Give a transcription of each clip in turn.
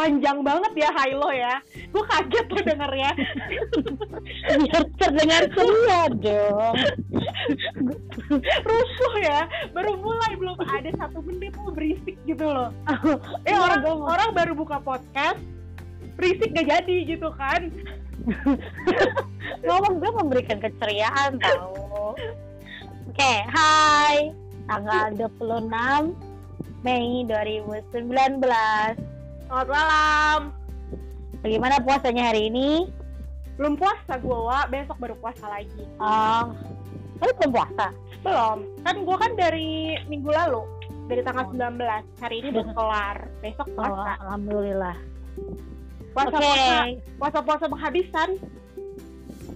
panjang banget ya Hilo ya. Gue kaget tuh dengernya. Biar terdengar ceria dong. Rusuh ya. Baru mulai belum ada satu menit tuh berisik gitu loh. Eh Iya, orang orang baru buka podcast berisik gak jadi gitu kan. Ngomong gue memberikan keceriaan tau. Oke, hai. Tanggal 26 Mei 2019. Selamat malam. Bagaimana puasanya hari ini? Belum puasa gue, Wak. Besok baru puasa lagi. Oh, lu belum puasa? Belum. Kan gue kan dari minggu lalu. Dari tanggal Oh. 19. Hari ini udah kelar. Besok Oh, puasa. alhamdulillah. Puasa Oke. puasa. Puasa puasa penghabisan.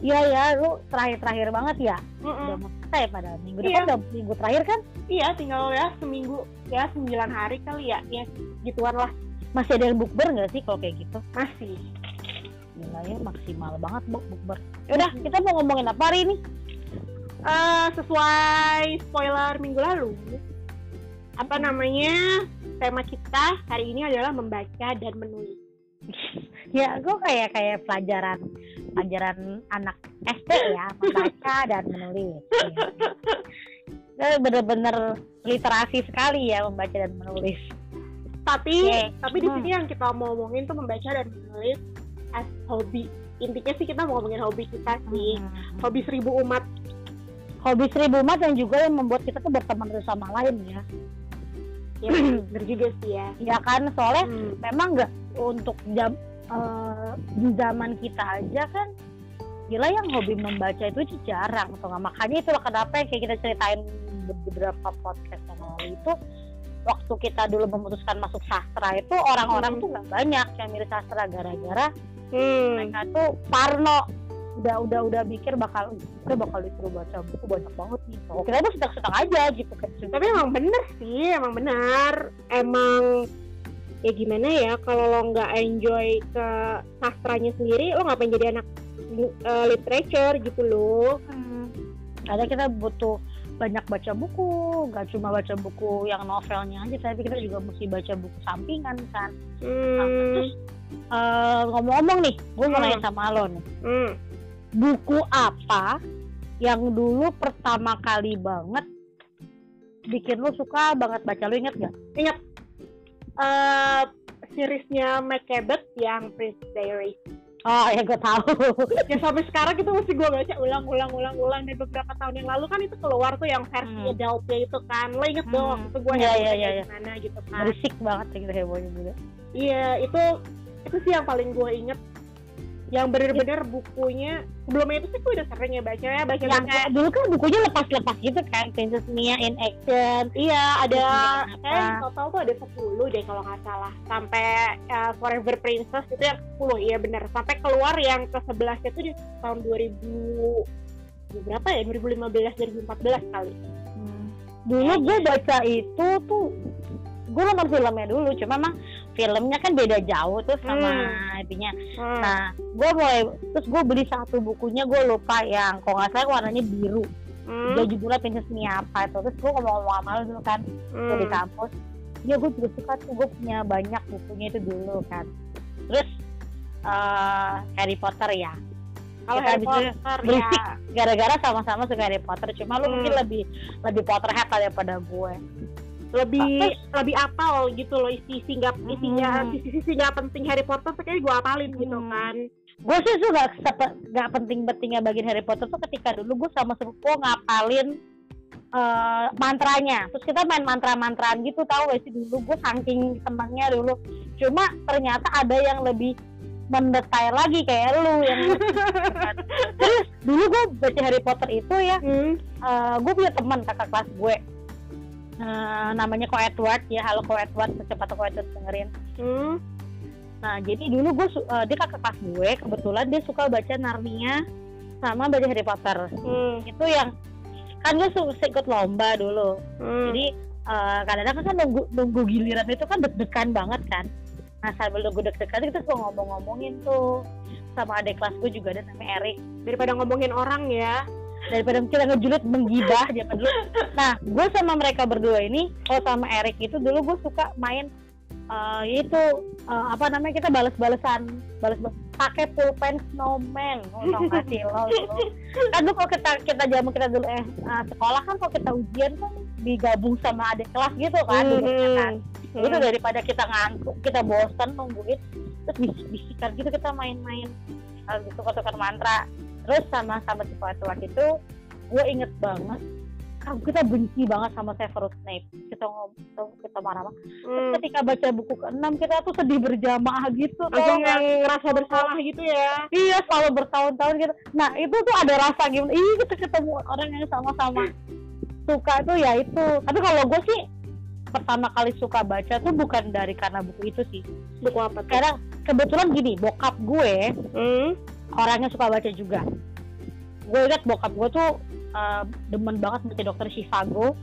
Iya ya, lu terakhir-terakhir banget ya. Mm-mm. Udah mau selesai pada minggu Iya. depan udah minggu terakhir kan? Iya, tinggal ya seminggu ya sembilan hari kali ya. Ya gituan lah. Masih ada yang bukber nggak sih kalau kayak gitu? Masih. Gila ya, maksimal banget bu bukber. Yaudah, kita mau ngomongin apa hari ini? Eh, sesuai spoiler minggu lalu. Apa namanya? Tema kita hari ini adalah membaca dan menulis. ya, gue kayak kayak pelajaran pelajaran anak SD ya, membaca dan menulis. Ya. Bener-bener literasi sekali ya membaca dan menulis. Tapi Oke. tapi di Hmm. sini yang kita mau ngomongin tuh membaca dan menulis as hobi. Intinya sih kita mau ngomongin hobi kita sih. Hmm. Hobi seribu umat. Hobi seribu umat dan juga yang membuat kita tuh berteman satu sama lain ya. Ya, bener juga sih ya. Ya kan, soalnya Hmm. memang nggak untuk jam eh, di zaman kita aja kan gila yang hobi membaca itu jarang atau nggak makanya itulah kenapa yang kayak kita ceritain di beberapa podcast yang lalu itu waktu kita dulu memutuskan masuk sastra itu orang-orang Hmm. tuh nggak banyak yang milih sastra gara-gara Hmm. mereka tuh parno udah udah udah mikir bakal kita bakal disuruh baca buku banyak banget nih oh, kita tuh senang-senang aja gitu kan tapi emang bener sih emang benar emang ya gimana ya kalau lo nggak enjoy ke sastranya sendiri lo ngapain jadi anak uh, literature gitu loh Hmm. Kadang kita butuh banyak baca buku, nggak cuma baca buku yang novelnya aja, tapi kita juga mesti baca buku sampingan kan. Nah, hmm. terus eh, ngomong-ngomong nih, gue mau Hmm. nanya sama lo nih, Hmm. buku apa yang dulu pertama kali banget bikin lo suka banget baca, lo inget gak? ingat eh seriesnya Macbeth yang Prince Diaries Oh ya gue tahu. ya sampai sekarang itu masih gue baca ulang ulang ulang ulang dan beberapa tahun yang lalu kan itu keluar tuh yang versi Hmm. adultnya itu kan lo inget dong Hmm. itu gue yang iya, iya. gimana gitu kan Berisik banget ya gitu hebohnya juga. Iya, itu itu sih yang paling gue inget. Yang bener-bener bukunya sebelumnya itu sih gue udah sering ya baca ya baca Yang baca. dulu kan bukunya lepas-lepas gitu kan, Princess Mia in Action. Iya, ada kayak apa? total tuh ada 10 deh kalau nggak salah. Sampai uh, Forever Princess itu yang 10, iya bener. Sampai keluar yang ke 11 itu di tahun 2000 berapa ya? 2015 2014 kali. dulu gue baca itu tuh gue nonton filmnya dulu cuma emang filmnya kan beda jauh tuh sama Hmm. Hmm. nah gue mulai terus gue beli satu bukunya gue lupa yang kalau nggak salah warnanya biru Hmm. dia judulnya Princess Mia apa itu terus gue ngomong-ngomong sama lo dulu kan Hmm. gue di kampus ya gue juga suka tuh gue punya banyak bukunya itu dulu kan terus eh, Harry Potter ya Kalau Harry Potter berisik. ya. gara-gara sama-sama suka Harry Potter cuma lu Hmm. mungkin lebih lebih Potterhead daripada gue lebih lebih apal gitu loh isi isi nggak isinya Hmm. sisi sisi nggak penting Harry Potter tuh kayak gue apalin gitu Hmm. kan gue sih suka nggak penting-pentingnya bagian Harry Potter tuh ketika dulu gue sama sepupu ngapalin eh, mantranya terus kita main mantra-mantraan gitu tahu gak sih dulu gue saking senangnya dulu cuma ternyata ada yang lebih mendetail lagi kayak lu yang terus dulu gue baca Harry Potter itu ya hmm. gue punya teman kakak kelas gue Eh, namanya Ko Edward ya halo Ko Edward secepat Ko Edward dengerin Hmm. Nah, jadi dulu gue eh, dia kakak kelas gue, kebetulan dia suka baca Narnia sama baca Harry Potter. Hmm. Itu yang kan gue suka ikut lomba dulu. Hmm. Jadi eh, kadang-kadang kan nunggu, nunggu giliran itu kan deg-degan banget kan. Nah, sambil nunggu deg-degan kita suka ngomong-ngomongin tuh sama adik kelas gue juga ada namanya Erik. daripada ngomongin orang ya Daripada kita ngejulit menggibah zaman dulu. Nah, gue sama mereka berdua ini, kalau sama Erik itu dulu gue suka main uh, itu uh, apa namanya kita balas-balesan balas pakai pulpen snowman tau gak sih lo kan dulu kalau kita kita zaman kita dulu eh uh, sekolah kan kalau kita ujian kan digabung sama adik kelas gitu kan mm -hmm. kan mm. itu daripada kita ngantuk kita bosan nungguin terus bisik-bisikan gitu kita main-main hal gitu kotokan mantra terus sama sama si laki itu gue inget banget kita benci banget sama Severus Snape. Kita ngomong kita marah banget hmm. ketika baca buku ke-6 kita tuh sedih berjamaah gitu langsung yang ngerasa bersalah. gitu ya. Iya selalu bertahun-tahun gitu. Nah itu tuh ada rasa gimana? Ih kita ketemu orang yang sama-sama suka tuh ya itu. Tapi kalau gue sih pertama kali suka baca tuh bukan dari karena buku itu sih. Buku apa karena kebetulan gini bokap gue hmm? Orangnya suka baca juga. Gue ingat bokap gue tuh uh, demen banget baca dokter Chicago.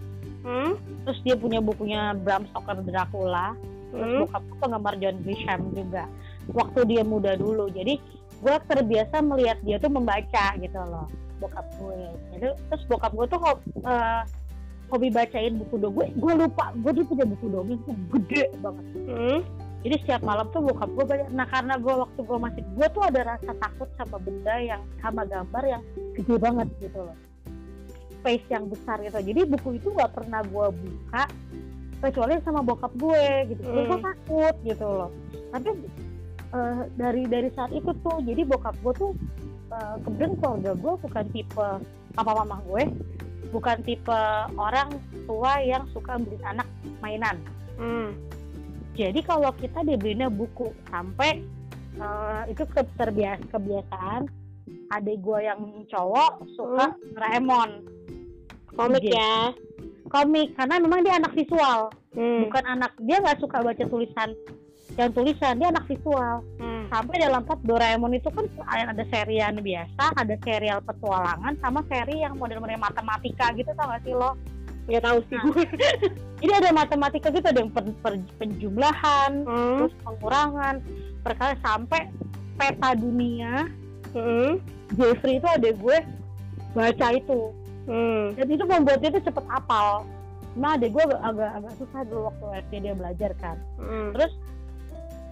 Hmm? terus dia punya bukunya Bram Stoker Dracula. Terus hmm? bokap gue penggemar John Grisham juga waktu dia muda dulu. Jadi gue terbiasa melihat dia tuh membaca gitu loh bokap gue. Jadi terus bokap gue tuh uh, hobi bacain buku dongeng gue gue lupa gue tuh punya buku dongeng tuh gede banget. Hmm? Jadi setiap malam tuh bokap gue baca nah karena gue waktu gue masih gue tuh ada rasa takut sama benda yang sama gambar yang gede banget gitu loh. Space yang besar gitu. Jadi buku itu gak pernah gue buka kecuali sama bokap gue gitu. Hmm. gue takut gitu loh. Tapi uh, dari dari saat itu tuh jadi bokap gue tuh uh, kemudian keluarga gue bukan tipe papa mama gue bukan tipe orang tua yang suka beli anak mainan. Hmm. Jadi kalau kita dibelinya buku sampai uh, itu keterbias kebiasaan adik gue yang cowok suka hmm. Doraemon komik ya komik karena memang dia anak visual hmm. bukan anak dia nggak suka baca tulisan yang tulisan dia anak visual hmm. sampai dalam part Doraemon itu kan ada serial biasa ada serial petualangan sama seri yang model-model matematika gitu tau gak sih lo ya tahu sih nah, jadi ada matematika gitu ada yang per, per, penjumlahan hmm. terus pengurangan perkara sampai peta dunia hmm. Jeffrey itu ada gue baca itu hmm. dan itu membuat dia tuh cepet apal nah adek gue agak agak susah dulu waktu SD dia belajar kan hmm. terus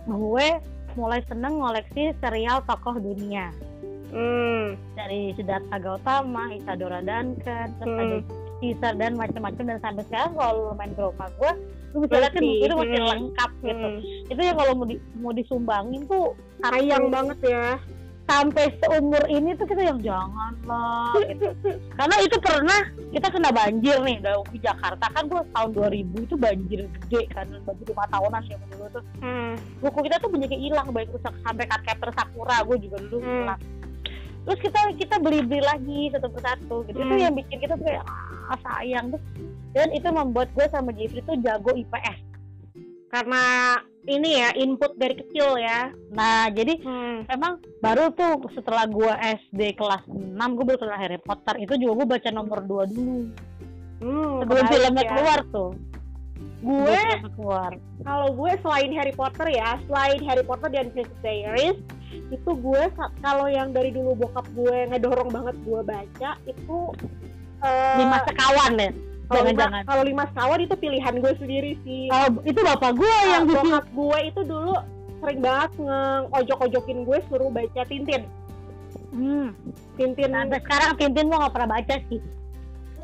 gue mulai seneng ngoleksi serial tokoh dunia hmm. dari Siddhartha Gautama, Isadora Duncan, terus hmm. ada Caesar dan macam-macam dan sampai sekarang kalau lu main ke rumah gue lu bisa lihat kan itu masih hmm. lengkap gitu hmm. itu ya kalau mau di, mau disumbangin tuh sayang banget ya sampai seumur ini tuh kita yang jangan lah gitu. karena itu pernah kita kena banjir nih di Jakarta kan gue tahun 2000 itu banjir gede kan banjir lima tahunan ya dulu tuh hmm. buku kita tuh banyak hilang baik rusak sampai capture sakura gue juga dulu hmm. hilang terus kita kita beli beli lagi satu persatu gitu hmm. itu yang bikin kita tuh kayak ah, sayang tuh dan itu membuat gue sama Jeffrey tuh jago IPS karena ini ya input dari kecil ya. Nah jadi hmm. emang baru tuh setelah gue SD kelas 6 gue baru kenal Harry Potter itu juga gue baca nomor 2 dulu. Hmm, Sebelum filmnya ya. keluar tuh. Gue keluar. Kalau gue selain Harry Potter ya, selain Harry Potter dan Princess Diaries, itu gue kalau yang dari dulu bokap gue ngedorong banget gue baca itu uh, lima sekawan deh jangan-jangan. kalau lima sekawan itu pilihan gue sendiri sih. Oh itu bapak gue uh, yang bokap gue itu dulu sering banget ngojok-ojokin gue suruh baca Tintin. Hmm. Tintin. Nah, sekarang Tintin gue gak pernah baca sih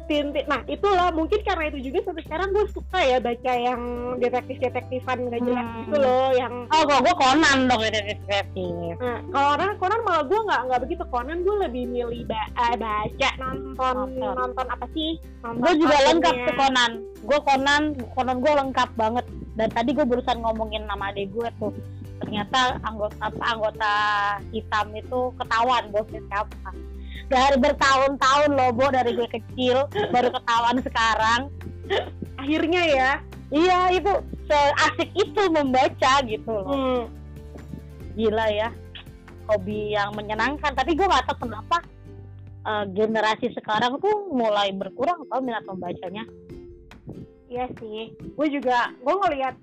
Tintin nah itulah mungkin karena itu juga sampai sekarang gue suka ya baca yang detektif detektifan gak jelas hmm. gitu loh yang oh kok gue Conan dong detektif detektif nah, kalau orang Conan malah gue nggak nggak begitu. Conan gue lebih milih ba uh, baca nonton nonton, nonton apa sih? Gue juga lengkap tuh Conan. Gue Conan Conan gue lengkap banget. Dan tadi gue barusan ngomongin nama adek gue tuh ternyata anggota apa anggota hitam itu ketahuan bosnya siapa dari bertahun-tahun loh Bo dari gue kecil baru ketahuan sekarang. Akhirnya ya? Iya itu seasik itu membaca gitu loh. Hmm. gila ya hobi yang menyenangkan. Tapi gue gak tahu kenapa uh, generasi sekarang tuh mulai berkurang atau minat membacanya. Iya sih. Gue juga gue ngeliat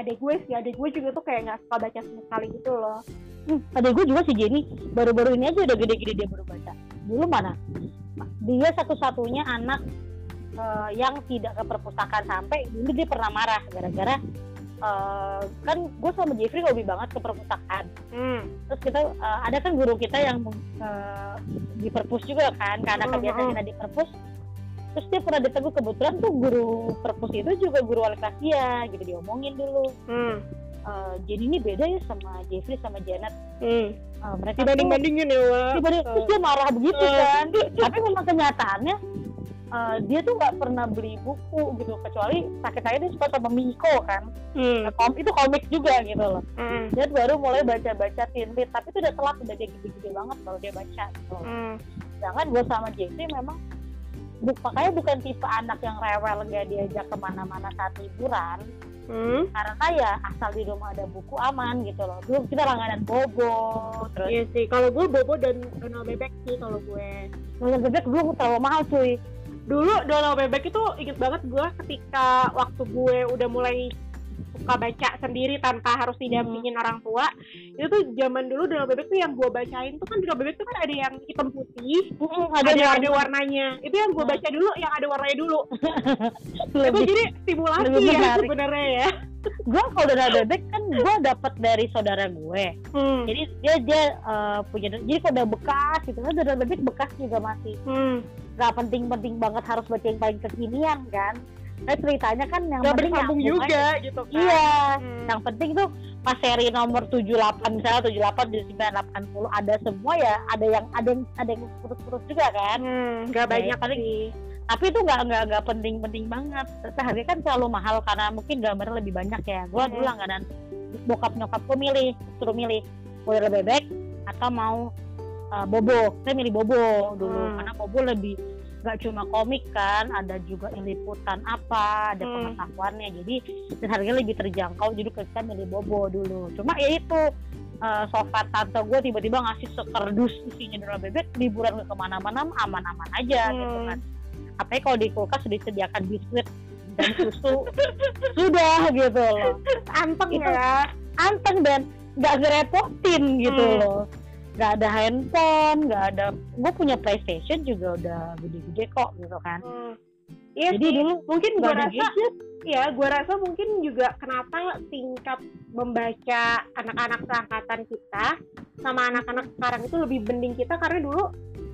adek gue sih adek gue juga tuh kayak nggak suka baca sama sekali gitu loh. Hmm, adek gue juga sih Jenny. Baru-baru ini aja udah gede-gede dia baru baca dulu mana dia satu-satunya anak uh, yang tidak ke perpustakaan sampai dulu dia pernah marah gara-gara uh, kan gue sama Jeffrey hobi banget ke perpustakaan hmm. terus kita uh, ada kan guru kita yang uh, di perpus juga kan karena Hmm, kebiasaan hmm. kita di perpus terus dia pernah ditegur kebetulan tuh guru perpus itu juga guru wali kelas dia gitu diomongin dulu Hmm. uh, jadi ini beda ya sama Jeffrey sama Janet Hmm. Uh, mereka tuh dibanding-bandingin ya Wak. dibanding terus dia marah begitu Eh. kan tapi memang kenyataannya uh, dia tuh nggak pernah beli buku gitu kecuali sakit saya dia suka sama Miko kan Hmm. Nah, kom- itu komik juga gitu loh Hmm. dia baru mulai baca-baca lit tapi itu udah telat udah dia gede-gede banget kalau dia baca gitu. Hmm. jangan gue sama Jeffrey memang bu makanya bukan tipe anak yang rewel gak diajak ke mana-mana saat liburan Hmm. karena ya asal di rumah ada buku aman gitu loh dulu kita langganan bobo terus Iya sih, kalau gue Bobo dan Donald Bebek sih kalau gue. Nonton bebek dulu terlalu mahal cuy Dulu Donald Bebek itu inget banget gue ketika waktu gue udah mulai suka baca sendiri tanpa harus didampingin orang tua. Itu tuh zaman dulu Donald Bebek tuh yang gue bacain tuh kan Donald Bebek tuh kan ada yang hitam putih ada ada yang yang ada warnanya. Itu yang gue Hmm. baca dulu yang ada warnanya dulu. Itu jadi stimulasi lebih ya sebenarnya ya. Gue kalau Donald bebek kan gue dapat dari saudara gue. Hmm. jadi dia dia eh, punya jadi kalau udah bekas gitu. Kan Donald bebek bekas juga masih Hmm. nggak penting-penting banget harus baca yang paling kekinian kan nah ceritanya kan yang Gak penting nyambung juga aja. gitu kan iya Hmm. yang penting tuh pas seri nomor 78 misalnya 78 79 80 ada semua ya ada yang ada yang ada yang putus-putus juga kan Hmm, gak Ya, banyak paling- tapi itu nggak nggak nggak penting-penting banget tapi harganya kan selalu mahal karena mungkin gambarnya lebih banyak ya gue Hmm. dulu langganan bokap nyokap gue milih suruh milih boiler bebek atau mau uh, bobo saya milih bobo dulu Hmm. karena bobo lebih nggak cuma komik kan ada juga liputan apa ada Hmm. pengetahuannya. Jadi dan harganya lebih terjangkau jadi kita milih bobo dulu. Cuma ya itu uh, sofa tante gue tiba-tiba ngasih sekardus isinya donald bebek liburan ke ke mana-mana aman-aman aja gitu Hmm. kan. Apalagi kalau di kulkas sudah disediakan biskuit dan susu. Sudah gitu loh. Anteng Itu- ya. anteng dan nggak ngerepotin gitu Hmm. loh nggak ada handphone nggak ada gue punya PlayStation juga udah gede-gede kok gitu kan Hmm. Iya jadi sih. dulu mungkin gue rasa gadget ya gue rasa mungkin juga kenapa tingkat membaca anak-anak seangkatan kita sama anak-anak sekarang itu lebih bending kita karena dulu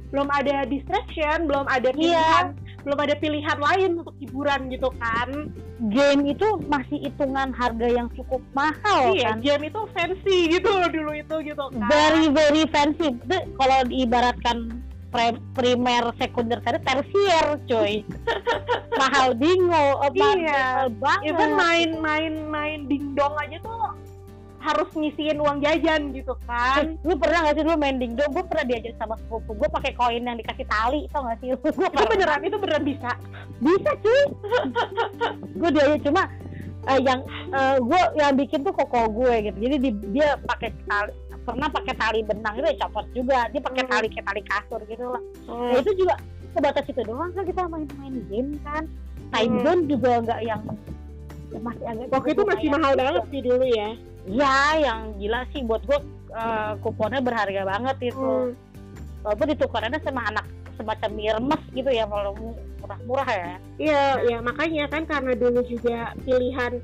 belum ada distraction belum ada Iya. pilihan belum ada pilihan lain untuk hiburan gitu kan. Game itu masih hitungan harga yang cukup mahal iya kan? game itu fancy gitu loh dulu itu gitu kan. Very very fancy. Itu kalau diibaratkan pre- primer sekunder tadi tersier coy mahal bingo eh, mahal Iya. banget. Even main main main dingdong aja tuh harus ngisiin uang jajan gitu kan. Lu pernah gak sih dulu main dingdong gue pernah diajar sama sepupu gue pakai koin yang dikasih tali tau gak sih? Lu gue itu beneran itu beneran bisa. Bisa cuy. Gue diajar cuma eh, yang gue yang bikin tuh koko gue gitu. Jadi di- dia pakai tali pernah pakai tali benang itu ya copot juga. Dia pakai Hmm. tali kayak tali kasur gitu lah. Nah, itu juga sebatas itu doang kan kita main-main game kan. Time Hmm. zone juga nggak yang ya masih agak waktu itu masih mahal juga. banget sih dulu ya ya yang gila sih buat gue eh, kuponnya berharga banget itu Hmm. walaupun ditukarannya sama anak semacam mirmes gitu ya kalau murah-murah ya Iya, ya makanya kan karena dulu juga pilihan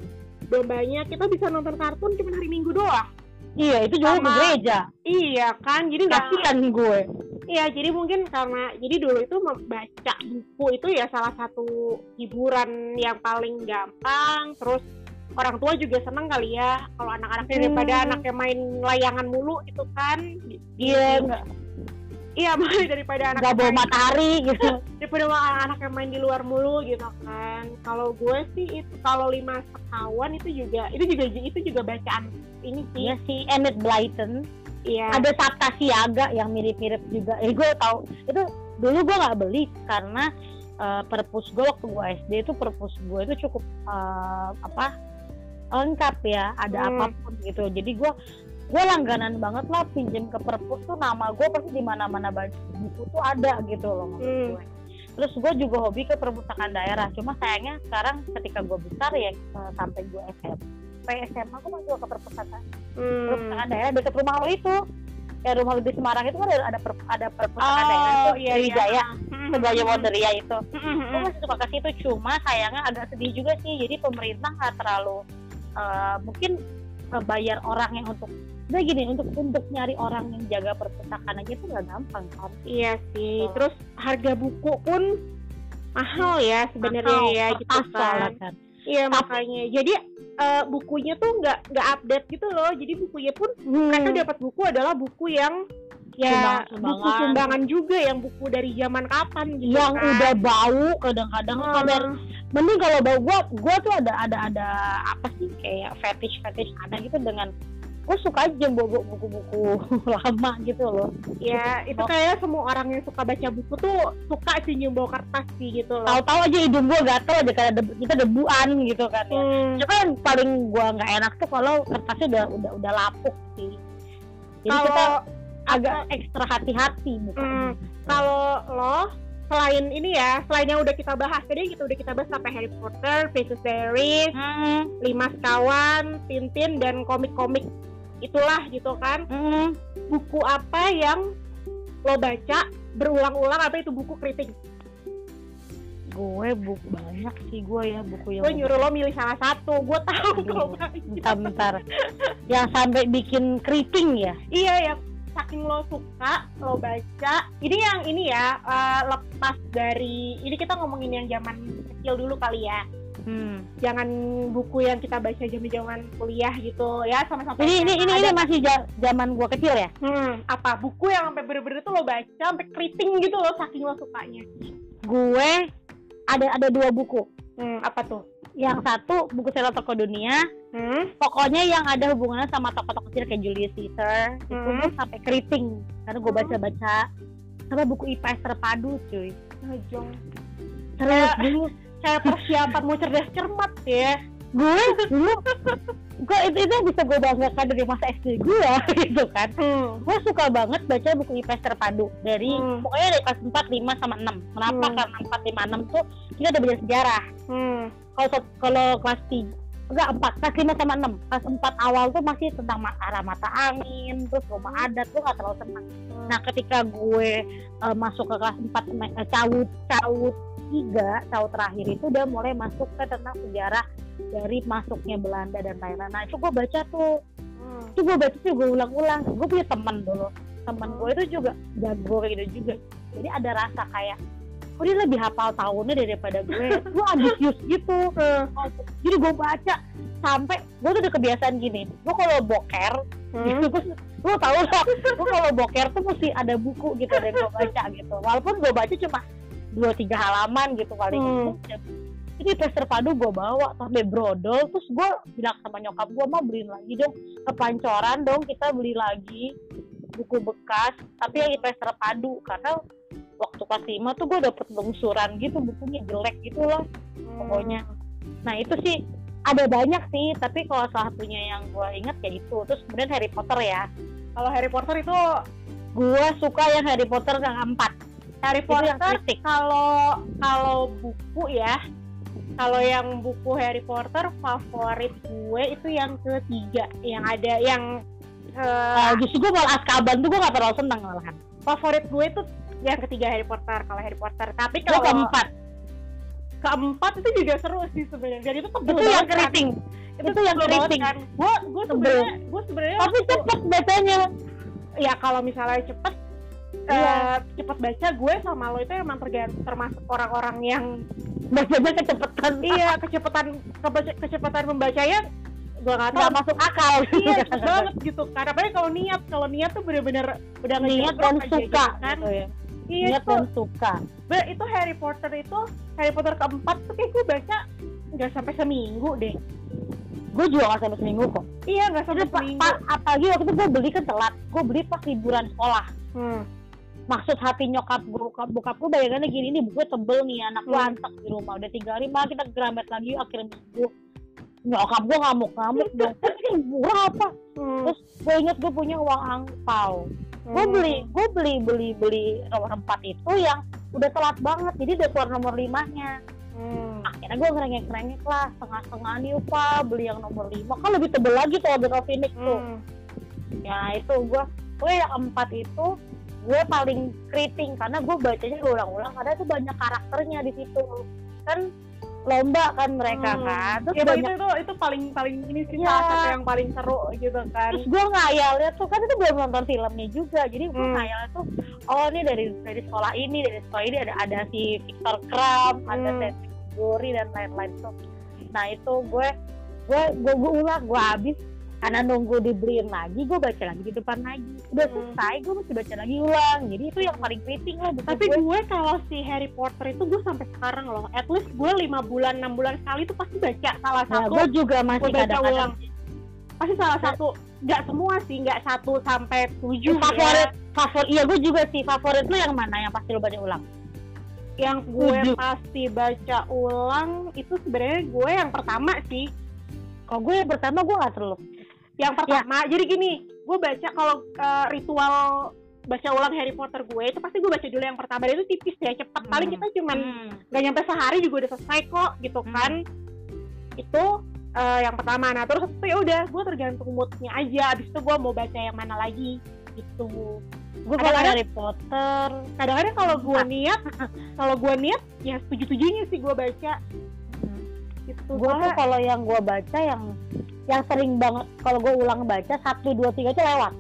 dombanya kita bisa nonton kartun cuma hari Minggu doang. iya itu juga Sama- gereja Iya kan, jadi nggak kasihan gue Iya, jadi mungkin karena jadi dulu itu membaca buku itu ya salah satu hiburan yang paling gampang. Terus orang tua juga seneng kali ya kalau anak-anaknya Hmm. daripada anaknya main layangan mulu itu kan. iya nggak Iya, main daripada anak nggak bawa matahari gitu. Daripada anak yang main di luar mulu gitu kan. Kalau gue sih itu kalau lima sekawan itu juga itu juga itu juga bacaan ini sih. Iya si Enid Blyton. Iya. Ada Sabta Siaga yang mirip-mirip juga. Eh gue tahu itu dulu gue nggak beli karena eh, perpus gue waktu gue SD itu perpus gue itu cukup eh, apa lengkap ya ada Hmm. apa pun gitu jadi gue gue langganan banget lah pinjem ke perpus tuh nama gue pasti di mana mana buku tuh ada gitu loh maksud Hmm. gue terus gue juga hobi ke perpustakaan daerah cuma sayangnya sekarang ketika gue besar ya eh, sampai gue SMP SMA gue masih ke perpustakaan Hmm. perpustakaan daerah dekat rumah lo itu ya rumah di Semarang itu kan ada ada, per, ada perpustakaan daerah itu oh iya iya Wijaya Hmm. sebelah Wonderia itu Hmm, hmm, gue hmm. masih suka ke situ cuma sayangnya agak sedih juga sih jadi pemerintah nggak terlalu eh, mungkin bayar orang yang untuk Nah gini untuk untuk nyari orang yang jaga perpustakaan aja itu nggak gampang kan? Iya sih. Oh. Terus harga buku pun mahal ya sebenarnya ya gitu kan. kan. Iya makanya. Jadi eh, bukunya tuh nggak nggak update gitu loh. Jadi bukunya pun Hmm. mereka dapat buku adalah buku yang ya Sumbangan- buku sumbangan juga yang buku dari zaman kapan gitu yang kan. udah bau kadang-kadang Hmm. kadar mending kalau bau gua gua tuh ada ada ada apa sih kayak fetish fetish ada gitu dengan gue suka aja bawa buku-buku lama gitu loh Ya, itu kayak semua orang yang suka baca buku tuh suka sih nyumbau kertas sih gitu loh. tahu-tahu aja hidung gue gatel aja karena debu- kita debuan gitu kan ya Hmm. Cuma yang paling gua nggak enak tuh kalau kertasnya udah udah udah lapuk sih jadi Kalau kita agak ekstra hati-hati bukan Hmm, kalau lo selain ini ya, selain yang udah kita bahas tadi kita udah kita bahas sampai Harry Potter, Princess Diaries, Hmm, Lima Sekawan, Tintin dan komik-komik itulah gitu kan. hmm. Buku apa yang lo baca berulang-ulang apa itu buku kritik? gue buku banyak sih gue ya buku yang Gue nyuruh lo milih salah satu. Gue tahu kalau banyak. bentar-bentar yang sampai bikin keriting ya Iya ya, saking lo suka, lo baca. Ini yang ini ya, eh, lepas dari ini kita ngomongin yang zaman kecil dulu kali ya. hmm. Jangan buku yang kita baca zaman-zaman kuliah gitu ya, sama-sama. ini ini ini, ini ada- masih zaman gue kecil ya Hmm, apa buku yang sampai bener-bener tuh lo baca sampai keriting gitu lo saking lo sukanya. gue ada ada dua buku Hmm, apa tuh? yang satu buku Sailor Toko Dunia Hmm, pokoknya yang ada hubungannya sama tokoh-tokoh kecil kayak Julius Caesar itu Hmm. tuh sampai keriting karena gue baca-baca sama buku IPS terpadu cuy ngejong. serius Kayak- dulu Kayak persiapan mau cerdas cermat ya. gue dulu gue itu itu bisa gue banggakan dari masa SD gue gitu kan Hmm. gue suka banget baca buku IPS terpadu dari Hmm. pokoknya dari kelas 4, 5 sama 6 kenapa Hmm. karena 4, 5, 6 tuh kita udah belajar sejarah Hmm. kalau kalau kelas 3 enggak 4, kelas 5 sama 6 kelas 4 awal tuh masih tentang arah mata angin terus rumah adat gue gak terlalu senang. Nah ketika gue eh, masuk ke kelas 4 me- eh, caut caut 3 caut terakhir itu udah mulai masuk ke tentang sejarah dari masuknya Belanda dan lain-lain nah itu gue baca tuh. Hmm. itu gue baca tuh gue ulang-ulang. Gue punya teman dulu. Teman gue itu juga jago gitu juga. Jadi ada rasa kayak kok dia lebih hafal tahunnya daripada gue. Gue ambisius gitu. Jadi gue baca sampai gue tuh udah kebiasaan gini. Gue kalau boker Hmm. gitu gue tau lah gue kalau boker tuh mesti ada buku gitu dan gue baca gitu. Walaupun gue baca cuma dua tiga halaman gitu paling. Hmm. itu ini tes terpadu gue bawa sampai brodol terus gue bilang sama nyokap gue mau beliin lagi dong kepancoran dong kita beli lagi buku bekas tapi yang IPS terpadu karena waktu kelas 5 tuh gue dapet lungsuran gitu bukunya jelek gitu lah pokoknya. Nah itu sih ada banyak sih tapi kalau salah satunya yang gue inget ya itu terus kemudian Harry Potter ya. Kalau Harry Potter itu gue suka yang Harry Potter yang empat Harry itu Potter kalau kalau buku ya kalau yang buku Harry Potter favorit gue itu yang ketiga yang ada yang Uh, justru gue malah Azkaban tuh gue gak terlalu seneng malahan favorit gue itu yang ketiga Harry Potter kalau Harry Potter tapi gue kalau keempat keempat itu juga seru sih sebenarnya dan itu tebel itu yang kan. keriting itu, itu yang keriting. kan gue gue Tebel. sebenarnya gue sebenarnya tapi waktu- cepet bacanya ya kalau misalnya cepet Iya. eh, cepet baca gue sama lo itu emang tergan- termasuk orang-orang yang bacanya kecepatan iya kecepatan kebaca- kecepatan membacanya gue nggak tahu. masuk akal. Iya banget gitu. Kan apalagi kalau niat kalau niat tuh bener-bener udah niat dan aja suka gitu kan. gitu ya. Iya niat itu dan suka. Be- itu Harry Potter itu Harry Potter keempat tuh kayak gue baca nggak sampai seminggu deh. Gue juga gak sampai seminggu kok. Iya nggak itu sampai pa, seminggu. pa- apalagi waktu itu gue beli kan telat. Gue beli pas liburan sekolah. Hmm. maksud hati nyokap bokap bokap gue bayangannya gini ini buku tebel nih anak gue Hmm. antek di rumah. Udah tiga hari malah kita geramet lagi akhir minggu nyokap gue ngamuk ngamuk dong murah apa? Hmm. terus gue inget gue punya uang angpau. Gue Hmm. beli gue beli beli beli nomor empat itu yang udah telat banget. Jadi udah keluar nomor limanya. Hmm. akhirnya gue ngerengek ngerengek lah setengah setengah nih pak beli yang nomor lima. Kan lebih tebel lagi tuh of Phoenix tuh. Hmm. ya itu gue gue yang empat itu gue paling keriting. Karena gue bacanya ulang-ulang karena itu banyak karakternya di situ. Kan lomba kan mereka Hmm. kan terus ya banyak itu, itu itu paling paling ini sih Iya. salah satu yang paling seru gitu kan terus gue ngayalnya tuh kan itu belum nonton filmnya juga jadi gue Hmm. ngayalnya tuh oh ini dari dari sekolah ini dari sekolah ini ada ada si Victor Kram ada Hmm. Cedric Diggory dan lain-lain tuh nah itu gue gue gue, gue ulang gue habis karena nunggu dibeliin lagi gue baca lagi di depan lagi. Udah Hmm. selesai gue masih baca lagi ulang. Jadi itu yang paling penting lah buku tapi gue. gue kalau si Harry Potter itu gue sampai sekarang loh at least gue lima bulan enam bulan sekali tuh pasti baca. Salah Nah, satu gue juga masih gue baca kadang-kadang ulang. pasti salah satu nggak semua sih nggak satu sampai tujuh favorit ya. favorit iya gue juga sih favorit lu yang mana yang pasti lu baca ulang? Yang gue pasti baca ulang itu sebenarnya gue yang pertama sih. Kalau gue yang pertama gue gak terlalu yang pertama jadi gini gue baca kalau eh, ritual baca ulang Harry Potter gue itu pasti gue baca dulu yang pertama. Dan itu tipis ya cepat paling Hmm. kita cuman nggak nyampe sehari juga udah selesai kok gitu Hmm. kan. Itu eh, yang pertama. Nah terus itu ya udah gue tergantung moodnya aja. Abis itu gue mau baca yang mana lagi gitu. Gue kalau Harry Potter? kadang-kadang kalau gue niat kalau gue niat ya setuju tujuhnya sih gue baca gue tuh kalau yang gue baca yang yang sering banget kalau gue ulang baca satu dua tiga itu lewat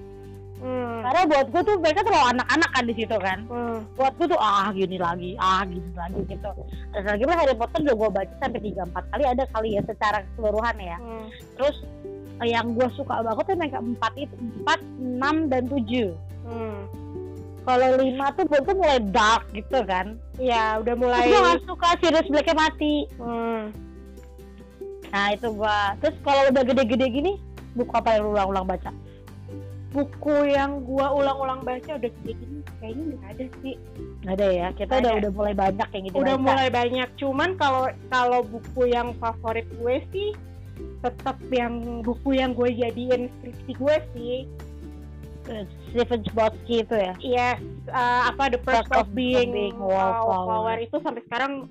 Hmm. karena buat gue tuh mereka terlalu anak-anak kan di situ kan Hmm. buat gue tuh ah gini lagi ah gini lagi gitu dan lagi pula Harry Potter udah gue baca sampai tiga empat kali ada kali ya secara keseluruhan ya Hmm. terus eh, yang gue suka banget tuh yang keempat itu empat enam dan tujuh Hmm. kalau lima tuh gue tuh mulai dark gitu kan ya udah Terus mulai gue gak suka Sirius Blacknya mati Hmm. Nah itu gua terus kalau udah gede-gede gini buku apa yang ulang-ulang baca buku yang gue ulang-ulang baca udah kayak gini kayaknya nggak ada sih nggak ada ya kita udah Ada. udah mulai banyak yang gitu udah baca. mulai banyak cuman kalau kalau buku yang favorit gue sih tetap yang buku yang gue jadiin skripsi gue sih Eh, Stephen Chbosky itu ya yes eh, apa the first First of of being, being wallflower. wallflower. itu sampai sekarang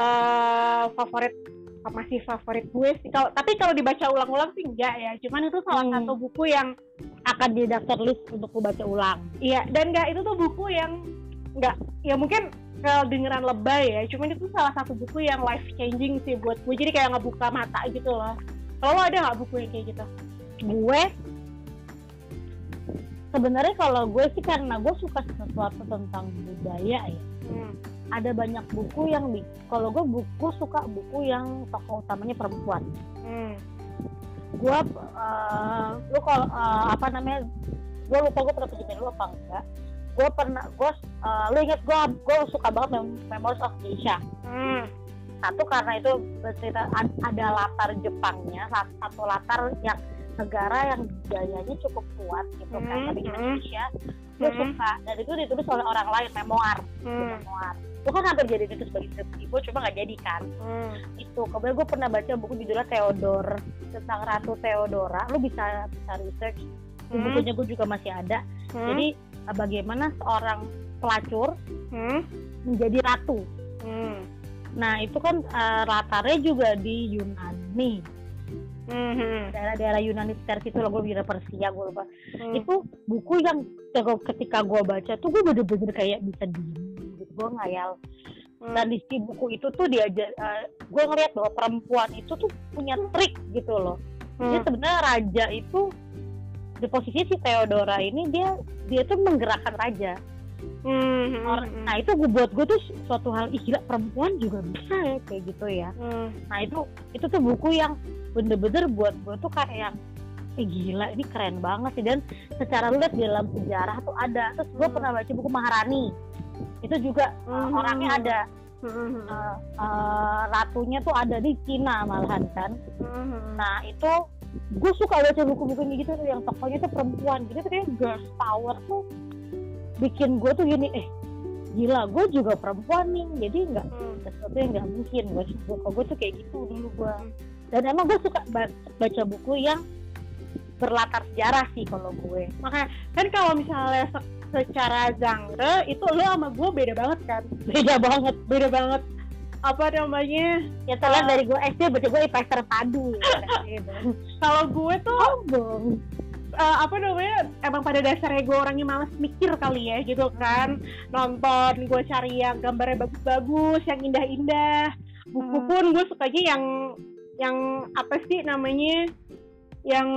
eh favorit masih favorit gue sih. Kalau tapi kalau dibaca ulang-ulang sih enggak ya. Cuman itu salah Hmm. satu buku yang akan di daftar list untuk lu baca ulang. Iya dan enggak itu tuh buku yang enggak ya mungkin kedengeran lebay ya. Cuman itu salah satu buku yang life changing sih buat gue. Jadi kayak ngebuka mata gitu loh. Kalau lo ada nggak buku yang kayak gitu? Gue? Sebenarnya kalau gue sih karena gue suka sesuatu tentang budaya ya. Hmm. Ada banyak buku yang di kalau gue buku suka buku yang tokoh utamanya perempuan Hmm. gue uh, lu kalau uh, apa namanya gue lupa gue pernah pinjemin lu apa enggak gue pernah gue uh, lu inget gue gue suka banget Mem- Memoirs of Geisha Hmm. satu karena itu bercerita ad- ada latar Jepangnya sa- satu latar yang negara yang budayanya cukup kuat gitu kan Hmm, tapi hmm. Indonesia gue Hmm. suka dan itu ditulis oleh orang lain memoir Hmm. memoir gue kan hampir jadi itu sebagai skripsi gue cuma nggak jadi kan Hmm. itu kemudian gue pernah baca buku judulnya Theodore tentang Ratu Theodora lu bisa bisa research di Hmm. bukunya gue juga masih ada Hmm. jadi eh, bagaimana seorang pelacur Hmm. menjadi ratu Hmm. nah itu kan eh, latarnya juga di Yunani Hmm. daerah-daerah Yunani sekitar situ lah gue kira Persia gue lupa Hmm. itu buku yang ketika gue baca tuh gue bener-bener kayak bisa diem gitu gue ngayal Hmm. dan di si buku itu tuh diajar gue ngeliat bahwa perempuan itu tuh punya trik gitu loh Jadi Hmm. sebenarnya raja itu di posisi si Theodora ini dia dia tuh menggerakkan raja. Hmm. Or- Hmm. Nah itu gue buat gue tuh suatu hal ih gila perempuan juga bisa ya kayak gitu ya. Hmm. Nah itu itu tuh buku yang bener-bener buat gue tuh kayak yang eh gila ini keren banget sih dan secara lihat di dalam sejarah tuh ada terus gue Hmm. pernah baca buku Maharani itu juga uh, Hmm. orangnya ada Hmm. uh, uh, ratunya tuh ada di Cina malahan kan Hmm. Nah itu gue suka baca buku-buku gitu tuh yang tokohnya tuh perempuan gitu tuh kayak girls power tuh bikin gue tuh gini eh gila gue juga perempuan nih jadi nggak Hmm. sesuatu yang nggak mungkin gue kalau gue tuh kayak gitu dulu gue dan emang gue suka ba- baca buku yang berlatar sejarah sih kalau gue. Makanya kan kalau misalnya se- secara genre itu lo sama gue beda banget kan? Beda banget. Beda banget. Apa namanya? Ya terlihat dari gue SD baca gue IPS terpadu. Kalau gue tuh Sombong. Eh, apa namanya emang pada dasarnya gue orangnya malas mikir kali ya gitu kan. Nonton gue cari yang gambarnya bagus-bagus yang indah-indah. Buku Hmm. pun gue sukanya yang yang apa sih namanya yang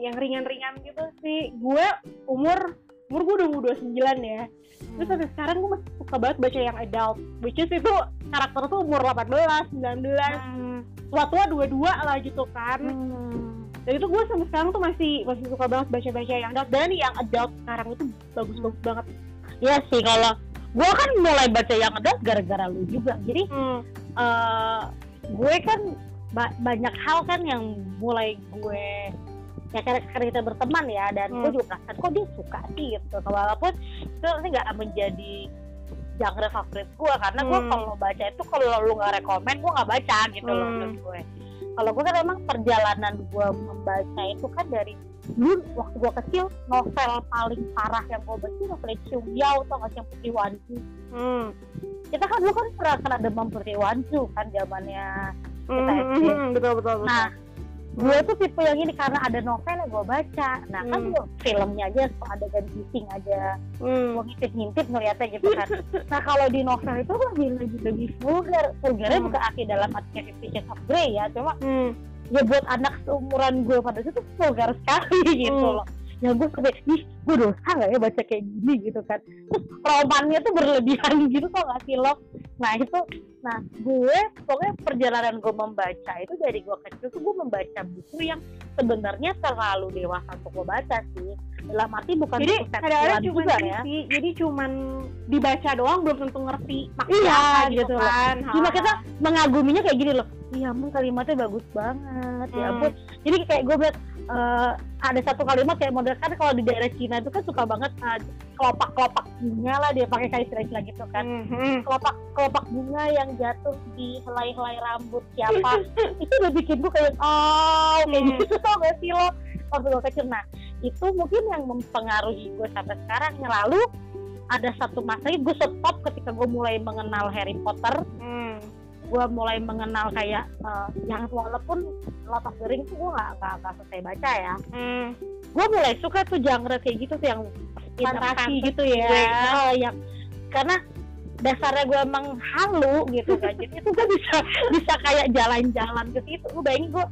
yang ringan-ringan gitu sih. Gue umur umur gue udah umur 29 ya. Terus sampai sekarang gue masih suka banget baca yang adult which is itu karakter tuh umur 18, 19 Hmm. tua-tua dua-dua lah gitu kan. Hmm. Dan itu gue sampai sekarang tuh masih masih suka banget baca-baca yang adult dan yang adult sekarang itu bagus-bagus banget Iya sih kalau gue kan mulai baca yang ada gara-gara lu juga. Jadi hmm. eh gue kan ba- banyak hal kan yang mulai gue ya karena karena kita berteman ya dan Hmm. gue juga perasaan kok dia suka sih gitu walaupun itu nggak menjadi genre favorit gue karena gue Hmm. kalau baca itu kalau lu nggak rekomen gue nggak baca gitu loh Hmm. menurut gue kalau gue kan emang perjalanan gue membaca itu kan dari dulu waktu gue kecil novel paling parah yang gue baca novel Cium Yao atau nggak yang Putri Wanju Hmm. kita kan dulu kan pernah kena demam Putri Wanju kan zamannya Kita hmm, SD. hmm, betul betul betul Nah, gue tuh tipe yang ini karena ada novel yang gue baca. Nah, kan Hmm. gua filmnya aja kalau ada gan kissing aja, Hmm. gue ngintip-ngintip ngeliatnya gitu kan. nah, kalau di novel itu lebih lebih lebih vulgar. Vulgarnya Hmm. bukan arti dalam artinya Fifty Shades of Grey ya, cuma Hmm. ya buat anak seumuran gue pada itu vulgar sekali gitu Hmm. loh. Ya gue sampai, ih gue dosa gak ya baca kayak gini gitu kan. Terus romannya tuh berlebihan gitu kok gak sih lo? Nah itu, nah gue pokoknya perjalanan gue membaca itu dari gue kecil tuh gue membaca buku yang sebenarnya terlalu dewasa untuk gue baca sih. Dalam arti bukan jadi buku kadang-kadang seksual cuma juga ya. sih jadi cuman dibaca doang belum tentu ngerti maksudnya Iya, gitu gitu loh. kan Cuma Ha. kita mengaguminya kayak gini loh. Ya ampun kalimatnya bagus banget. Ya Hmm. ampun. Jadi kayak gue bilang eh, ada satu kalimat kayak model kan kalau di daerah Cina itu kan suka banget eh, kelopak-kelopak bunga lah dia pakai kayak istilah-istilah gitu kan. Hmm, hmm. Kelopak kelopak bunga yang jatuh di helai-helai rambut siapa itu udah bikin gue kayak oh kayak Hmm. gitu tau gak sih lo waktu gue kecil nah itu mungkin yang mempengaruhi gue sampai sekarang lalu ada satu masa gue stop ketika gue mulai mengenal Harry Potter Hmm. Gue mulai mengenal kayak eh, yang walaupun Lord of the Rings tuh gue nggak nggak nggak selesai baca ya Hmm. gue mulai suka tuh genre kayak gitu tuh yang Fantasi gitu ya. gue, oh, yang karena dasarnya gue emang halu gitu kan jadi itu gue bisa bisa kayak jalan-jalan ke situ gue bayangin gue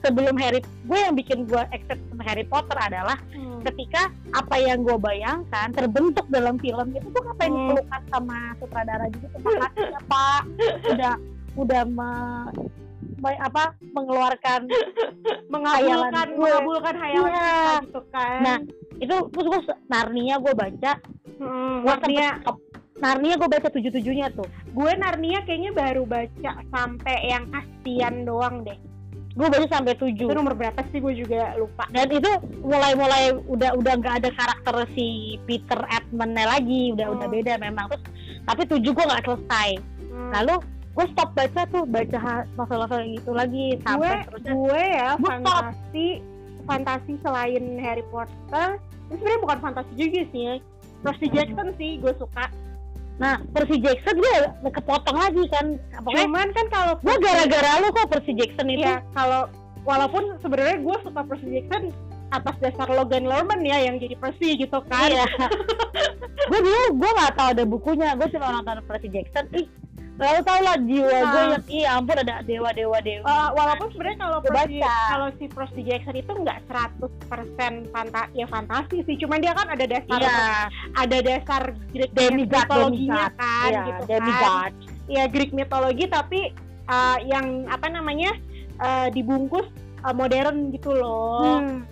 sebelum Harry gue yang bikin gue accept sama Harry Potter adalah Hmm. ketika apa yang gue bayangkan terbentuk dalam film itu tuh apa yang Hmm. dipelukan sama sutradara gitu terima kasih ya pak udah udah me, me- apa mengeluarkan mengabulkan gue. mengabulkan hayalan kita gitu kan. Nah, itu terus gue Narnia gue baca. Hmm, gue Narnia. Narnia gue baca tujuh tujuhnya tuh. Gue Narnia kayaknya baru baca sampai yang kasian doang deh. Gue baca sampai tujuh. Itu nomor berapa sih? Gue juga lupa. Dan itu mulai-mulai udah udah nggak ada karakter si Peter Edmundnya lagi. Udah udah Hmm. beda memang. Terus tapi tujuh gue nggak selesai. Hmm. lalu gue stop baca tuh baca novel-novel gitu lagi. Gue sampai terusnya gue ya Gue fantasi fantasi selain Harry Potter itu sebenarnya bukan fantasi juga sih ya. Percy Jackson sih gue suka. Nah Percy Jackson gue kepotong lagi kan. Pokoknya cuman kan kalau gue gara-gara lu kok Percy Jackson itu. Ya kalau walaupun sebenarnya gue suka Percy Jackson atas dasar Logan Lerman ya yang jadi Percy gitu kan. Iya. gue dulu gue nggak tahu ada bukunya, gue cuma nonton Percy Jackson. Ih, lalu tau lah jiwa gue Ah. yang iya ampun ada dewa dewa dewa. Uh, walaupun sebenarnya kalau baca. kalau si Percy Jackson itu nggak 100% fanta ya fantasi sih, cuman dia kan ada dasar Iya, ada dasar Greek mitologinya demigod. kan iya, gitu kan. demigod. ya Greek mitologi tapi uh, yang apa namanya uh, dibungkus uh, modern gitu loh. Hmm.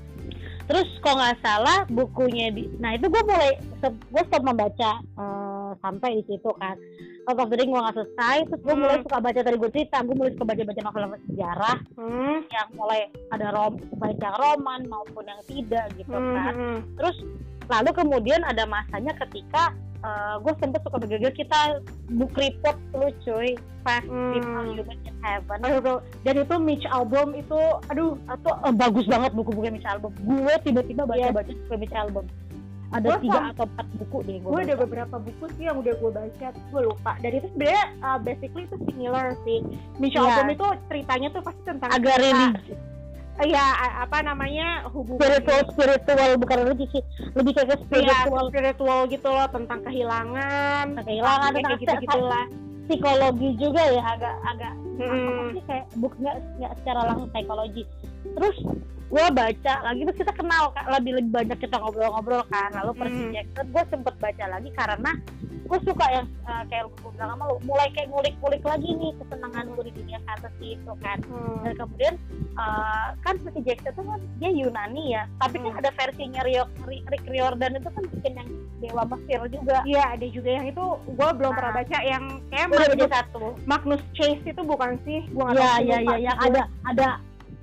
Terus kok nggak salah bukunya di, nah itu gue mulai gue stop membaca eh, sampai di situ kan. Lord of the Ring gue nggak selesai, terus gue Hmm. mulai suka baca tadi gue cerita, gue mulai suka baca baca novel-novel sejarah Hmm. yang mulai ada rom baca roman maupun yang tidak gitu Hmm, kan. hmm. terus lalu kemudian ada masanya ketika gue sempet suka bergeger kita book report dulu cuy Five Hmm. People Human in Heaven Aduh. Dan itu Mitch album itu aduh itu eh, bagus banget buku-buku Mitch Albom gue tiba-tiba Iya. baca-baca buku Mitch Albom ada Gua tiga atau empat buku deh gue ada beberapa buku sih yang udah gue baca gue lupa. Dan itu sebenarnya uh, basically itu similar sih. Iya. album itu ceritanya tuh pasti tentang agak religi Eh, ya a- apa namanya hubungan spiritual spiritual bukan religi sih. Lebih kayak Iya, spiritual. spiritual gitu loh tentang kehilangan kehilangan ya, tentang kayak gitu gitulah si psikologi juga ya agak agak apa Hmm. sih kayak buk nggak nggak secara langsung psikologi. Terus gue baca lagi terus kita kenal Kak. lebih lebih banyak kita ngobrol-ngobrol kan lalu Percy Hmm. Jackson gue sempet baca lagi karena gue suka yang eh, kayak gue bilang sama lu mulai kayak ngulik-ngulik lagi nih kesenangan gue di dunia fantasy itu kan Hmm. dan kemudian eh, kan Percy Jackson itu kan dia Yunani ya tapi kan Hmm. ada versinya Rio, Ri- Rick Riordan itu kan bikin yang Dewa Mesir juga Iya ada juga yang itu gue belum Nah. pernah baca yang kayak Magnus, satu Magnus Chase itu bukan sih gue nggak Iya tahu lupa. iya yang ada ada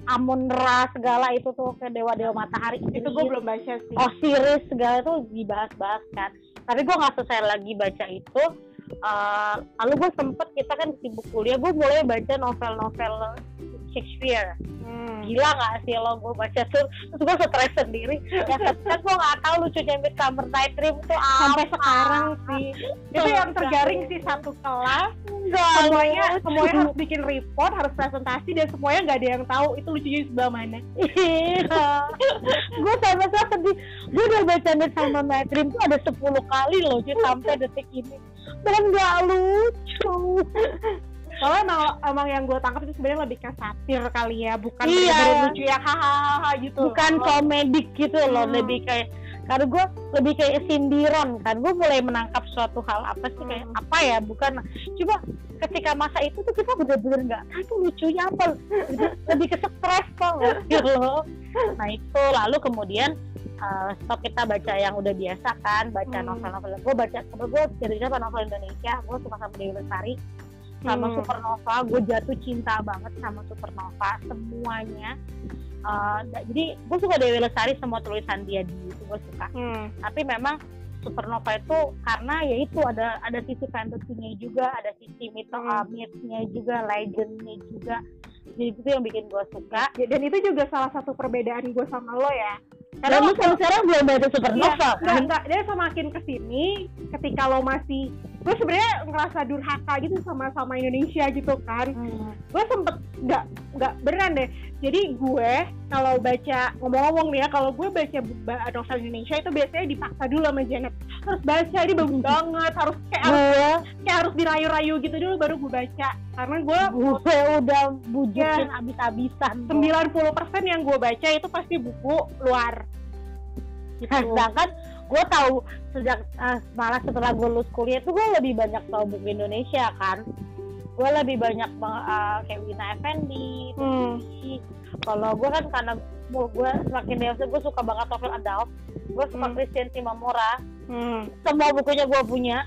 Amon Ra segala itu tuh ke dewa dewa matahari. Itu gue belum baca sih. Osiris segala itu dibahas-bahas kan. Tapi gue nggak selesai lagi baca itu Eh, lalu gue sempet kita kan sibuk kuliah gue mulai baca novel-novel Shakespeare Hmm. gila nggak sih lo gue baca tuh terus gue stres sendiri ya kan gue nggak tahu lucunya Midsummer Night Dream tuh sampai apa. sekarang sih itu yang terjaring sih satu kelas Enggak, semuanya lucu. semuanya harus bikin report harus presentasi dan semuanya nggak ada yang tahu itu lucunya sebelah mana Iya. gue sama sama sedih. Gue udah baca Midsummer Night Dream tuh ada 10 kali loh cuy sampai detik ini. Dan gak lucu. soalnya emang, emang yang gue tangkap itu sebenarnya lebih ke satir kali ya bukan Iya. lucu ya hahaha gitu Bukan Oh. komedik gitu loh, Hmm. lebih kayak karena gue lebih kayak sindiran kan gue mulai menangkap suatu hal apa sih kayak Hmm. apa ya bukan coba ketika masa itu tuh kita bener-bener nggak tahu tuh lucunya apa lebih, lebih ke stres kok gitu loh nah itu lalu kemudian uh, stop kita baca yang udah biasa kan baca Hmm. novel-novel gue baca gue apa novel Indonesia gue suka sama Dewi Lestari sama Hmm. Supernova gue jatuh cinta banget sama Supernova semuanya Uh, jadi gue suka Dewi Lestari semua tulisan dia di itu gue suka Hmm. tapi memang Supernova itu karena ya itu ada ada sisi fantasinya juga ada sisi mito Hmm. uh, myth-nya juga legendnya juga jadi itu yang bikin gue suka. Ya, dan itu juga salah satu perbedaan gue sama lo ya. Karena waktu- sampai sekarang belum baca Iya, Supernova enggak, kan? enggak. Dia semakin ke sini, ketika lo masih, gue sebenarnya ngerasa durhaka gitu sama sama Indonesia gitu kan. Hmm. Gue sempet nggak nggak beneran deh. Jadi gue kalau baca ngomong-ngomong nih ya, kalau gue baca novel Indonesia itu biasanya dipaksa dulu sama Janet. Harus baca ini bagus banget, harus kayak harus, gue kayak harus dirayu-rayu gitu dulu baru gue baca. Karena gue gue udah bujukin Ya. abis-abisan 90% yang gue baca itu pasti buku luar. Gitu. Nah, sedangkan gue tahu sejak eh, malah setelah gue lulus kuliah tuh gue lebih banyak tahu buku Indonesia kan. Gue lebih banyak eh, kayak Wina Effendi Hmm. Kalau gue kan karena gue semakin dewasa gue suka banget novel adult gue suka Hmm. Christian Simamura Hmm. semua bukunya gue punya.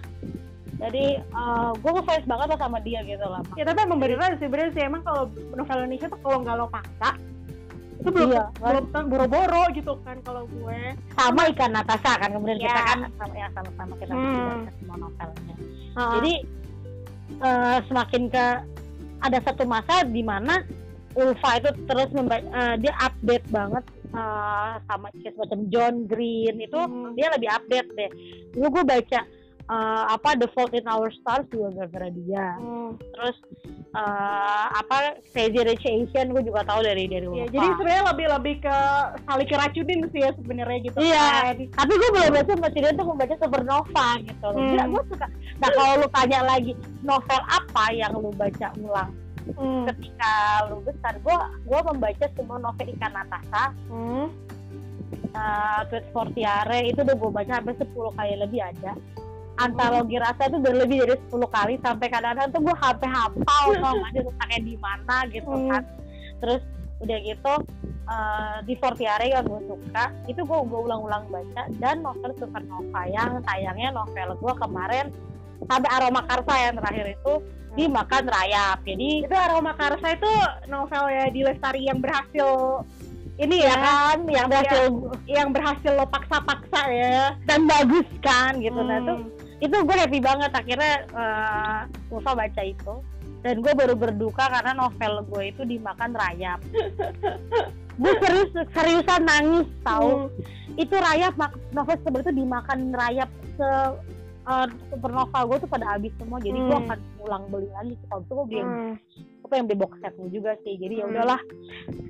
Jadi eh, gue ngefans banget lah sama dia gitu lah Ya tapi emang beneran sih bener sih. Emang kalau novel Indonesia tuh kalau nggak lo paksa itu belum Iya, kan? belum boro-boro gitu kan kalau gue. sama ikan Natasha kan kemudian kita Ya. kan sama ya sama-sama kita Hmm. semua novelnya Jadi Jadi eh, semakin ke ada satu masa di mana Ulfa itu terus memba- eh, dia update banget eh, sama kayak semacam John Green itu Hmm. dia lebih update deh. Dulu gue baca eh, apa The Fault in Our Stars juga gara-gara dia. hmm. Terus eh, apa Crazy Rich Asian gue juga tahu dari dari ya, jadi sebenarnya lebih lebih ke saling keracunin sih ya sebenarnya gitu Iya. kan. tapi gue belum baca baca dia tuh membaca Supernova gitu loh. Hmm. Gila, gue suka. Nah kalau lu tanya lagi novel apa yang lu baca ulang Hmm. ketika lu besar gue gue membaca semua novel ikan Natasha Hmm. uh, Tweet Fortiare itu udah gue baca sampai 10 kali lebih ada antologi rasa itu udah lebih dari 10 kali sampai kadang-kadang tuh gue sampai hafal tau gak sih letaknya di mana gitu Hmm. kan. Terus udah gitu uh, di Fortiare yang gue suka itu gue gue ulang-ulang baca dan novel Supernova yang tayangnya novel gue kemarin sampai aroma karsa yang terakhir itu dimakan rayap jadi Itu Aroma Karsa itu novel ya di Lestari yang berhasil ini ya ya kan? yang berhasil yang berhasil lo paksa-paksa ya. dan bagus kan gitu. Nah Hmm. Itu gue happy banget akhirnya uh, Ulfa baca itu dan gue baru berduka karena novel gue itu dimakan rayap gue serius seriusan nangis tahu Hmm. itu rayap novel seperti itu dimakan rayap se uh, supernova gue tuh pada habis semua jadi gue Hmm. akan ulang beli lagi kalau itu gue beli Hmm. gue pengen beli box setnya juga sih jadi ya Hmm. udahlah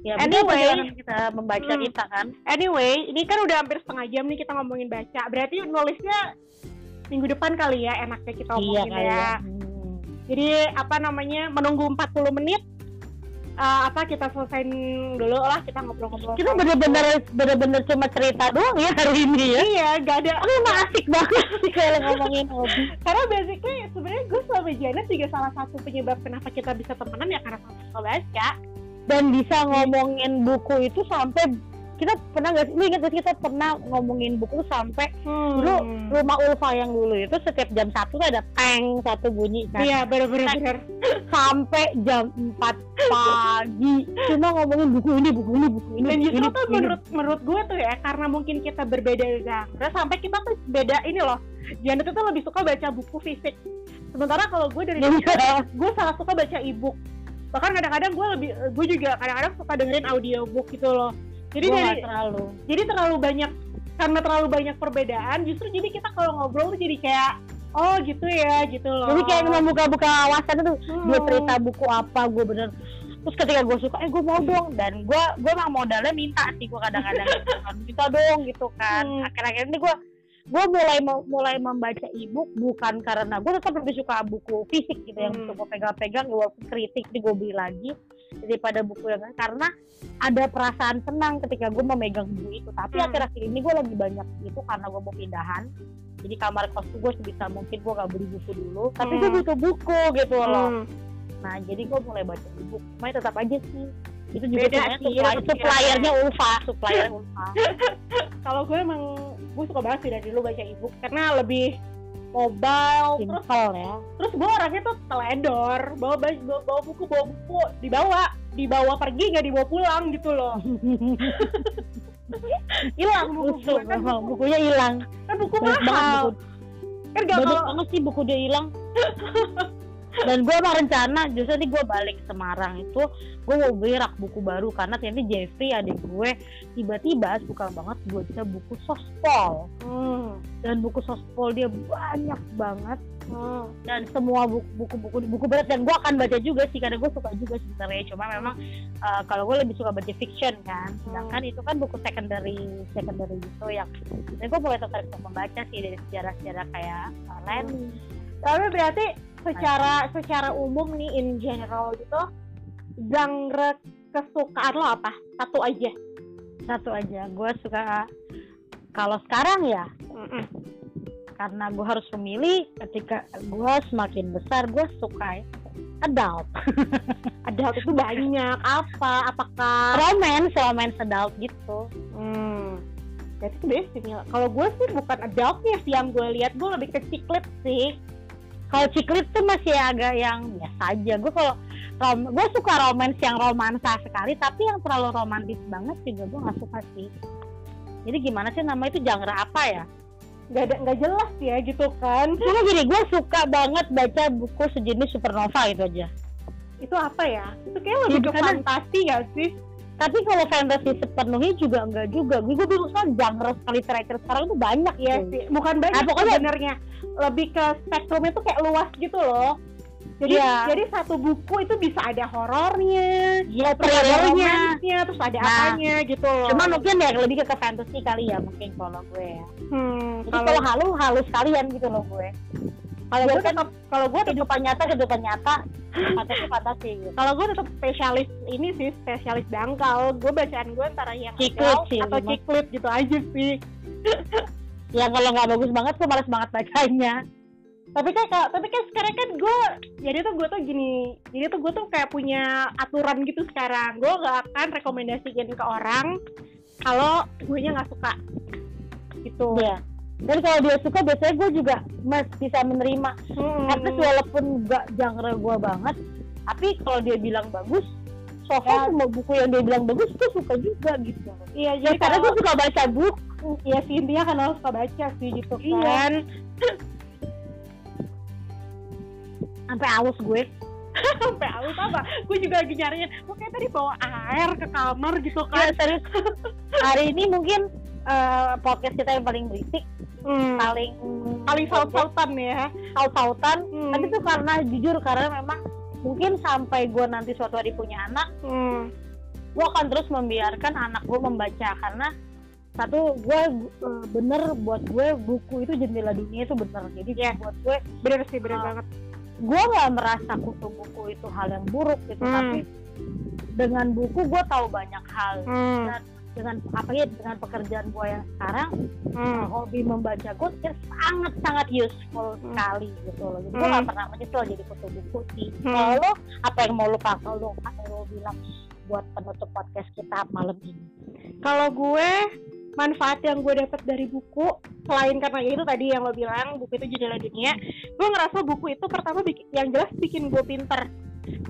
ya Anyway. kita membaca Hmm. kita kan Anyway, ini kan udah hampir setengah jam nih kita ngomongin baca. Berarti nulisnya minggu depan kali ya enaknya kita iya ngomongin kali ya. ya. Hmm. jadi apa namanya menunggu 40 menit uh, apa kita selesaiin dulu lah kita ngobrol-ngobrol kita bener-bener bener-bener cuma cerita doang ya hari ini ya? Iya gak ada. Aku emang asik banget sih kalau ngomongin hobi. Karena basically sebenarnya gue sama Janet juga salah satu penyebab kenapa kita bisa temenan ya karena sama baca. Dan bisa ngomongin buku itu sampai kita pernah nggak sih? Lu ingat gak sih kita pernah ngomongin buku sampai hmm. dulu rumah Ulfa yang dulu itu setiap jam satu tuh ada peng satu bunyi. Kan iya bener-bener sampai jam 4 pagi. Cuma ngomongin buku ini buku ini buku ini dan justru tuh ini. menurut menurut gue tuh ya karena mungkin kita berbeda genre sampai kita tuh beda ini loh. Janet itu lebih suka baca buku fisik. Sementara kalau gue dari Iya. gue sangat suka baca ebook. Bahkan kadang-kadang gue lebih gue juga kadang-kadang suka dengerin audiobook gitu loh jadi Gua dari terlalu jadi terlalu banyak karena terlalu banyak perbedaan justru jadi kita kalau ngobrol tuh jadi kayak oh gitu ya gitu loh jadi kayak membuka-buka wawasan itu Hmm. dia cerita buku apa gue bener terus ketika gue suka eh gue mau dong dan gue gue emang modalnya minta sih gue kadang-kadang gitu kan minta dong gitu kan Hmm. akhir-akhir ini gue gue mulai mulai membaca ebook bukan karena gue tetap lebih suka buku fisik gitu yang Hmm. untuk gue pegang-pegang walaupun kritik di gue beli lagi daripada buku yang karena ada perasaan senang ketika gue memegang buku itu tapi Hmm. akhir-akhir ini gue lagi banyak itu karena gue mau pindahan jadi kamar kos gue sebisa mungkin gue gak beli buku dulu tapi gue Hmm. butuh buku gitu loh Hmm. Nah, jadi gue mulai baca buku. Cuma ya tetap aja sih. Itu juga Beda sih, supply, suppliernya Ulfa, supplier Ulfa. kalau gue emang gue suka banget sih dari dulu baca ebook karena lebih mobile terus Simple ya. terus gue orangnya tuh teledor bawa, bawa bawa buku bawa buku dibawa dibawa pergi nggak dibawa pulang gitu loh hilang buku gue kan buku, bukunya hilang. kan buku mahal buku. kan gak kalau banget sih buku dia hilang. Dan gue emang rencana justru nih gue balik ke Semarang itu gue mau beli rak buku baru. Karena ternyata Jeffrey adik gue tiba-tiba suka banget buat kita buku sospol. Hmm. dan buku sospol dia banyak banget. Hmm. dan semua buku buku berat. Dan gue akan baca juga sih karena gue suka juga sebenarnya. Cuma memang uh, kalau gue lebih suka baca fiction kan. Sedangkan itu kan buku secondary secondary gitu yang dan gue mulai tertarik untuk membaca sih dari sejarah-sejarah kayak uh, Len tapi berarti secara secara umum nih in general gitu genre kesukaan lo apa? Satu aja. Satu aja. Gue suka kalau sekarang ya Mm-mm. karena gue harus memilih ketika gue semakin besar gue suka adult. Adult itu banyak. Apa? Apakah? Romance romance adult gitu. Hmm. Berarti itu ya. Kalau gue sih bukan adultnya sih yang gue lihat, gue lebih ke ciklit sih. Kalau ciklit tuh masih agak yang biasa aja gue kalau rom gue suka romance yang romansa sekali tapi yang terlalu romantis banget juga gue nggak suka sih jadi gimana sih nama itu genre apa ya Gak ada nggak jelas ya gitu kan. cuma gini gue suka banget baca buku sejenis supernova itu aja Itu apa ya? Itu kayak lebih ke fantasi gak sih? Tapi kalau fantasy sepenuhnya juga enggak juga gue gue bingung soal genre literatur sekarang tuh banyak Iya cuy. sih. Bukan banyak Nah, pokoknya- sebenarnya. Lebih ke spektrumnya tuh kayak luas gitu loh. Jadi Iya. jadi satu buku itu bisa ada horornya, Iya, terus ada thrillernya. romansnya, terus ada Nah, apanya gitu loh. Cuma mungkin ya lebih ke, ke fantasy kali ya mungkin kalau gue ya. hmm, Jadi kalau halu halus sekalian gitu loh gue. Kalau gue kan kalau gue kehidupan nyata kehidupan nyata. Fantasi fantasi gitu. kalau gue tetap spesialis ini sih spesialis dangkal. Gue bacaan gue antara yang Ciklit sih, atau ciklit gitu aja sih. Ya kalau nggak bagus banget tuh malas banget bacanya. tapi kan kalau- tapi kan sekarang kan gue jadi tuh gue tuh gini jadi tuh gue tuh kayak punya aturan gitu sekarang. Gue gak akan rekomendasiin ke orang kalau gue nya nggak suka. Gitu. Iya. Dan kalau dia suka biasanya gue juga mas bisa menerima. Hmm. Karena walaupun nggak genre gue banget, tapi kalau dia bilang bagus, so far semua buku yang dia bilang bagus gue suka juga gitu. iya Ya jadi karena kalau gue suka baca buku. ya sih intinya kan harus suka baca sih gitu Iya. kan Sampai aus gue. sampai aus apa gue juga lagi nyariin gue kayak tadi bawa air ke kamar gitu Ya kan serius. Hari ini mungkin eh, podcast kita yang paling berisik, Hmm. paling paling saut-sautan ya saut-sautan. Hmm. Tapi itu karena jujur karena memang mungkin sampai gue nanti suatu hari punya anak, Hmm. gue akan terus membiarkan anak gue membaca karena satu gue eh, bener buat gue buku itu jendela dunia itu bener jadi Iya. buat gue bener sih bener Ah. banget gue nggak merasa kutu buku itu hal yang buruk gitu Hmm. tapi dengan buku gue tahu banyak hal Hmm. dan dengan apa ya dengan pekerjaan gue yang sekarang Hmm. hobi membaca gue pikir sangat sangat useful Hmm. sekali gitu loh jadi gue Hmm. nggak pernah menyesal jadi kutu buku sih Hmm. kalau lo apa yang mau lo kalau lo lo bilang buat penutup podcast kita malam ini Kalau gue manfaat yang gue dapat dari buku selain karena ya itu tadi yang lo bilang buku itu jendela dunia gue ngerasa buku itu pertama bikin yang jelas bikin gue pinter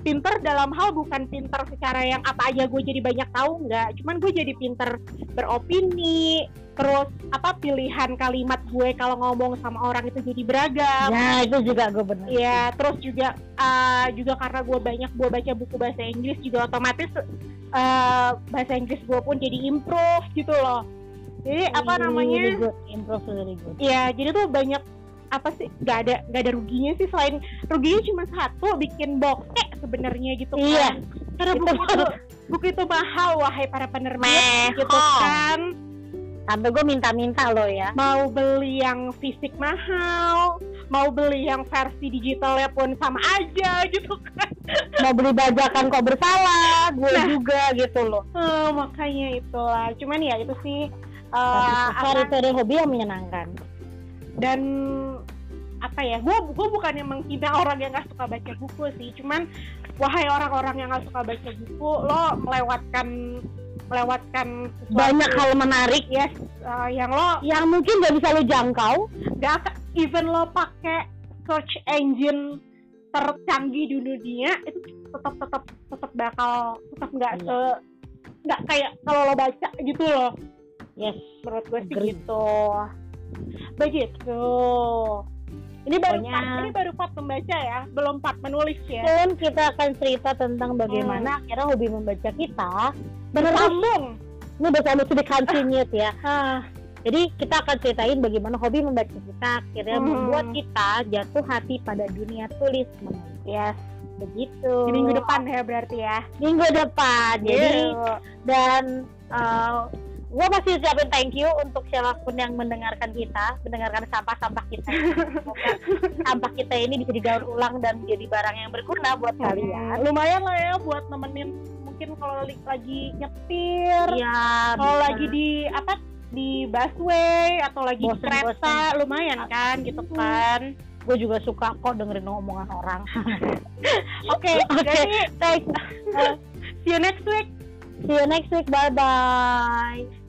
pinter dalam hal bukan pinter secara yang apa aja gue jadi banyak tahu nggak cuman gue jadi pinter beropini terus apa pilihan kalimat gue kalau ngomong sama orang itu jadi beragam ya itu juga gue bener Iya, terus juga uh, juga karena gue banyak gue baca buku bahasa Inggris juga otomatis uh, bahasa Inggris gue pun jadi improve gitu loh. Jadi apa Really namanya? improve really good Iya, jadi tuh banyak apa sih? Gak ada gak ada ruginya sih selain ruginya cuma satu bikin bokeh sebenarnya gitu kan. Iya. Karena Itu buku itu buku itu mahal wahai para penerbit gitu kan. sampai gue minta-minta lo ya Mau beli yang fisik mahal, mau beli yang versi digitalnya pun sama aja gitu kan. mau beli bajakan kok bersalah gue Nah. juga gitu loh Eh, makanya itulah cuman ya itu sih eh, tapi apa, itu hobi yang menyenangkan dan apa ya gue gue bukan yang menghina orang yang nggak suka baca buku sih cuman wahai orang-orang yang nggak suka baca buku lo melewatkan melewatkan sesuatu banyak hal menarik. Yes eh, yang lo yang mungkin gak bisa lo jangkau. Akan- even lo pakai search engine tercanggih di dunia itu tetap tetap tetap bakal tetap nggak Iya. se nggak kayak kalau lo baca gitu loh. Yes. Menurut gue sih Agree. gitu. Begitu ini baru Pokoknya- part ini baru part membaca ya belum part menulis ya. Dan kita akan cerita tentang bagaimana akhirnya hobi membaca kita bersambung. Ini bersama sedikit continued ya. Ah. Jadi kita akan ceritain bagaimana hobi membaca kita akhirnya Hmm. membuat kita jatuh hati pada dunia tulis. Yes. Begitu. Di minggu depan ya berarti ya. Minggu depan. Jadi dan gue masih ucapin thank you untuk siapa pun yang mendengarkan kita mendengarkan sampah-sampah kita. Semoga sampah kita ini bisa didaur ulang dan menjadi barang yang berguna buat kalian. Hmm, lumayan lah ya buat nemenin. Mungkin kalau lagi nyetir Iya, kalau lagi di apa di busway atau lagi di Bosen, kereta lumayan kan gitu kan. Gue juga suka kok dengerin omongan orang. Oke Oke. jadi thanks. see you next week. See you next week. Bye bye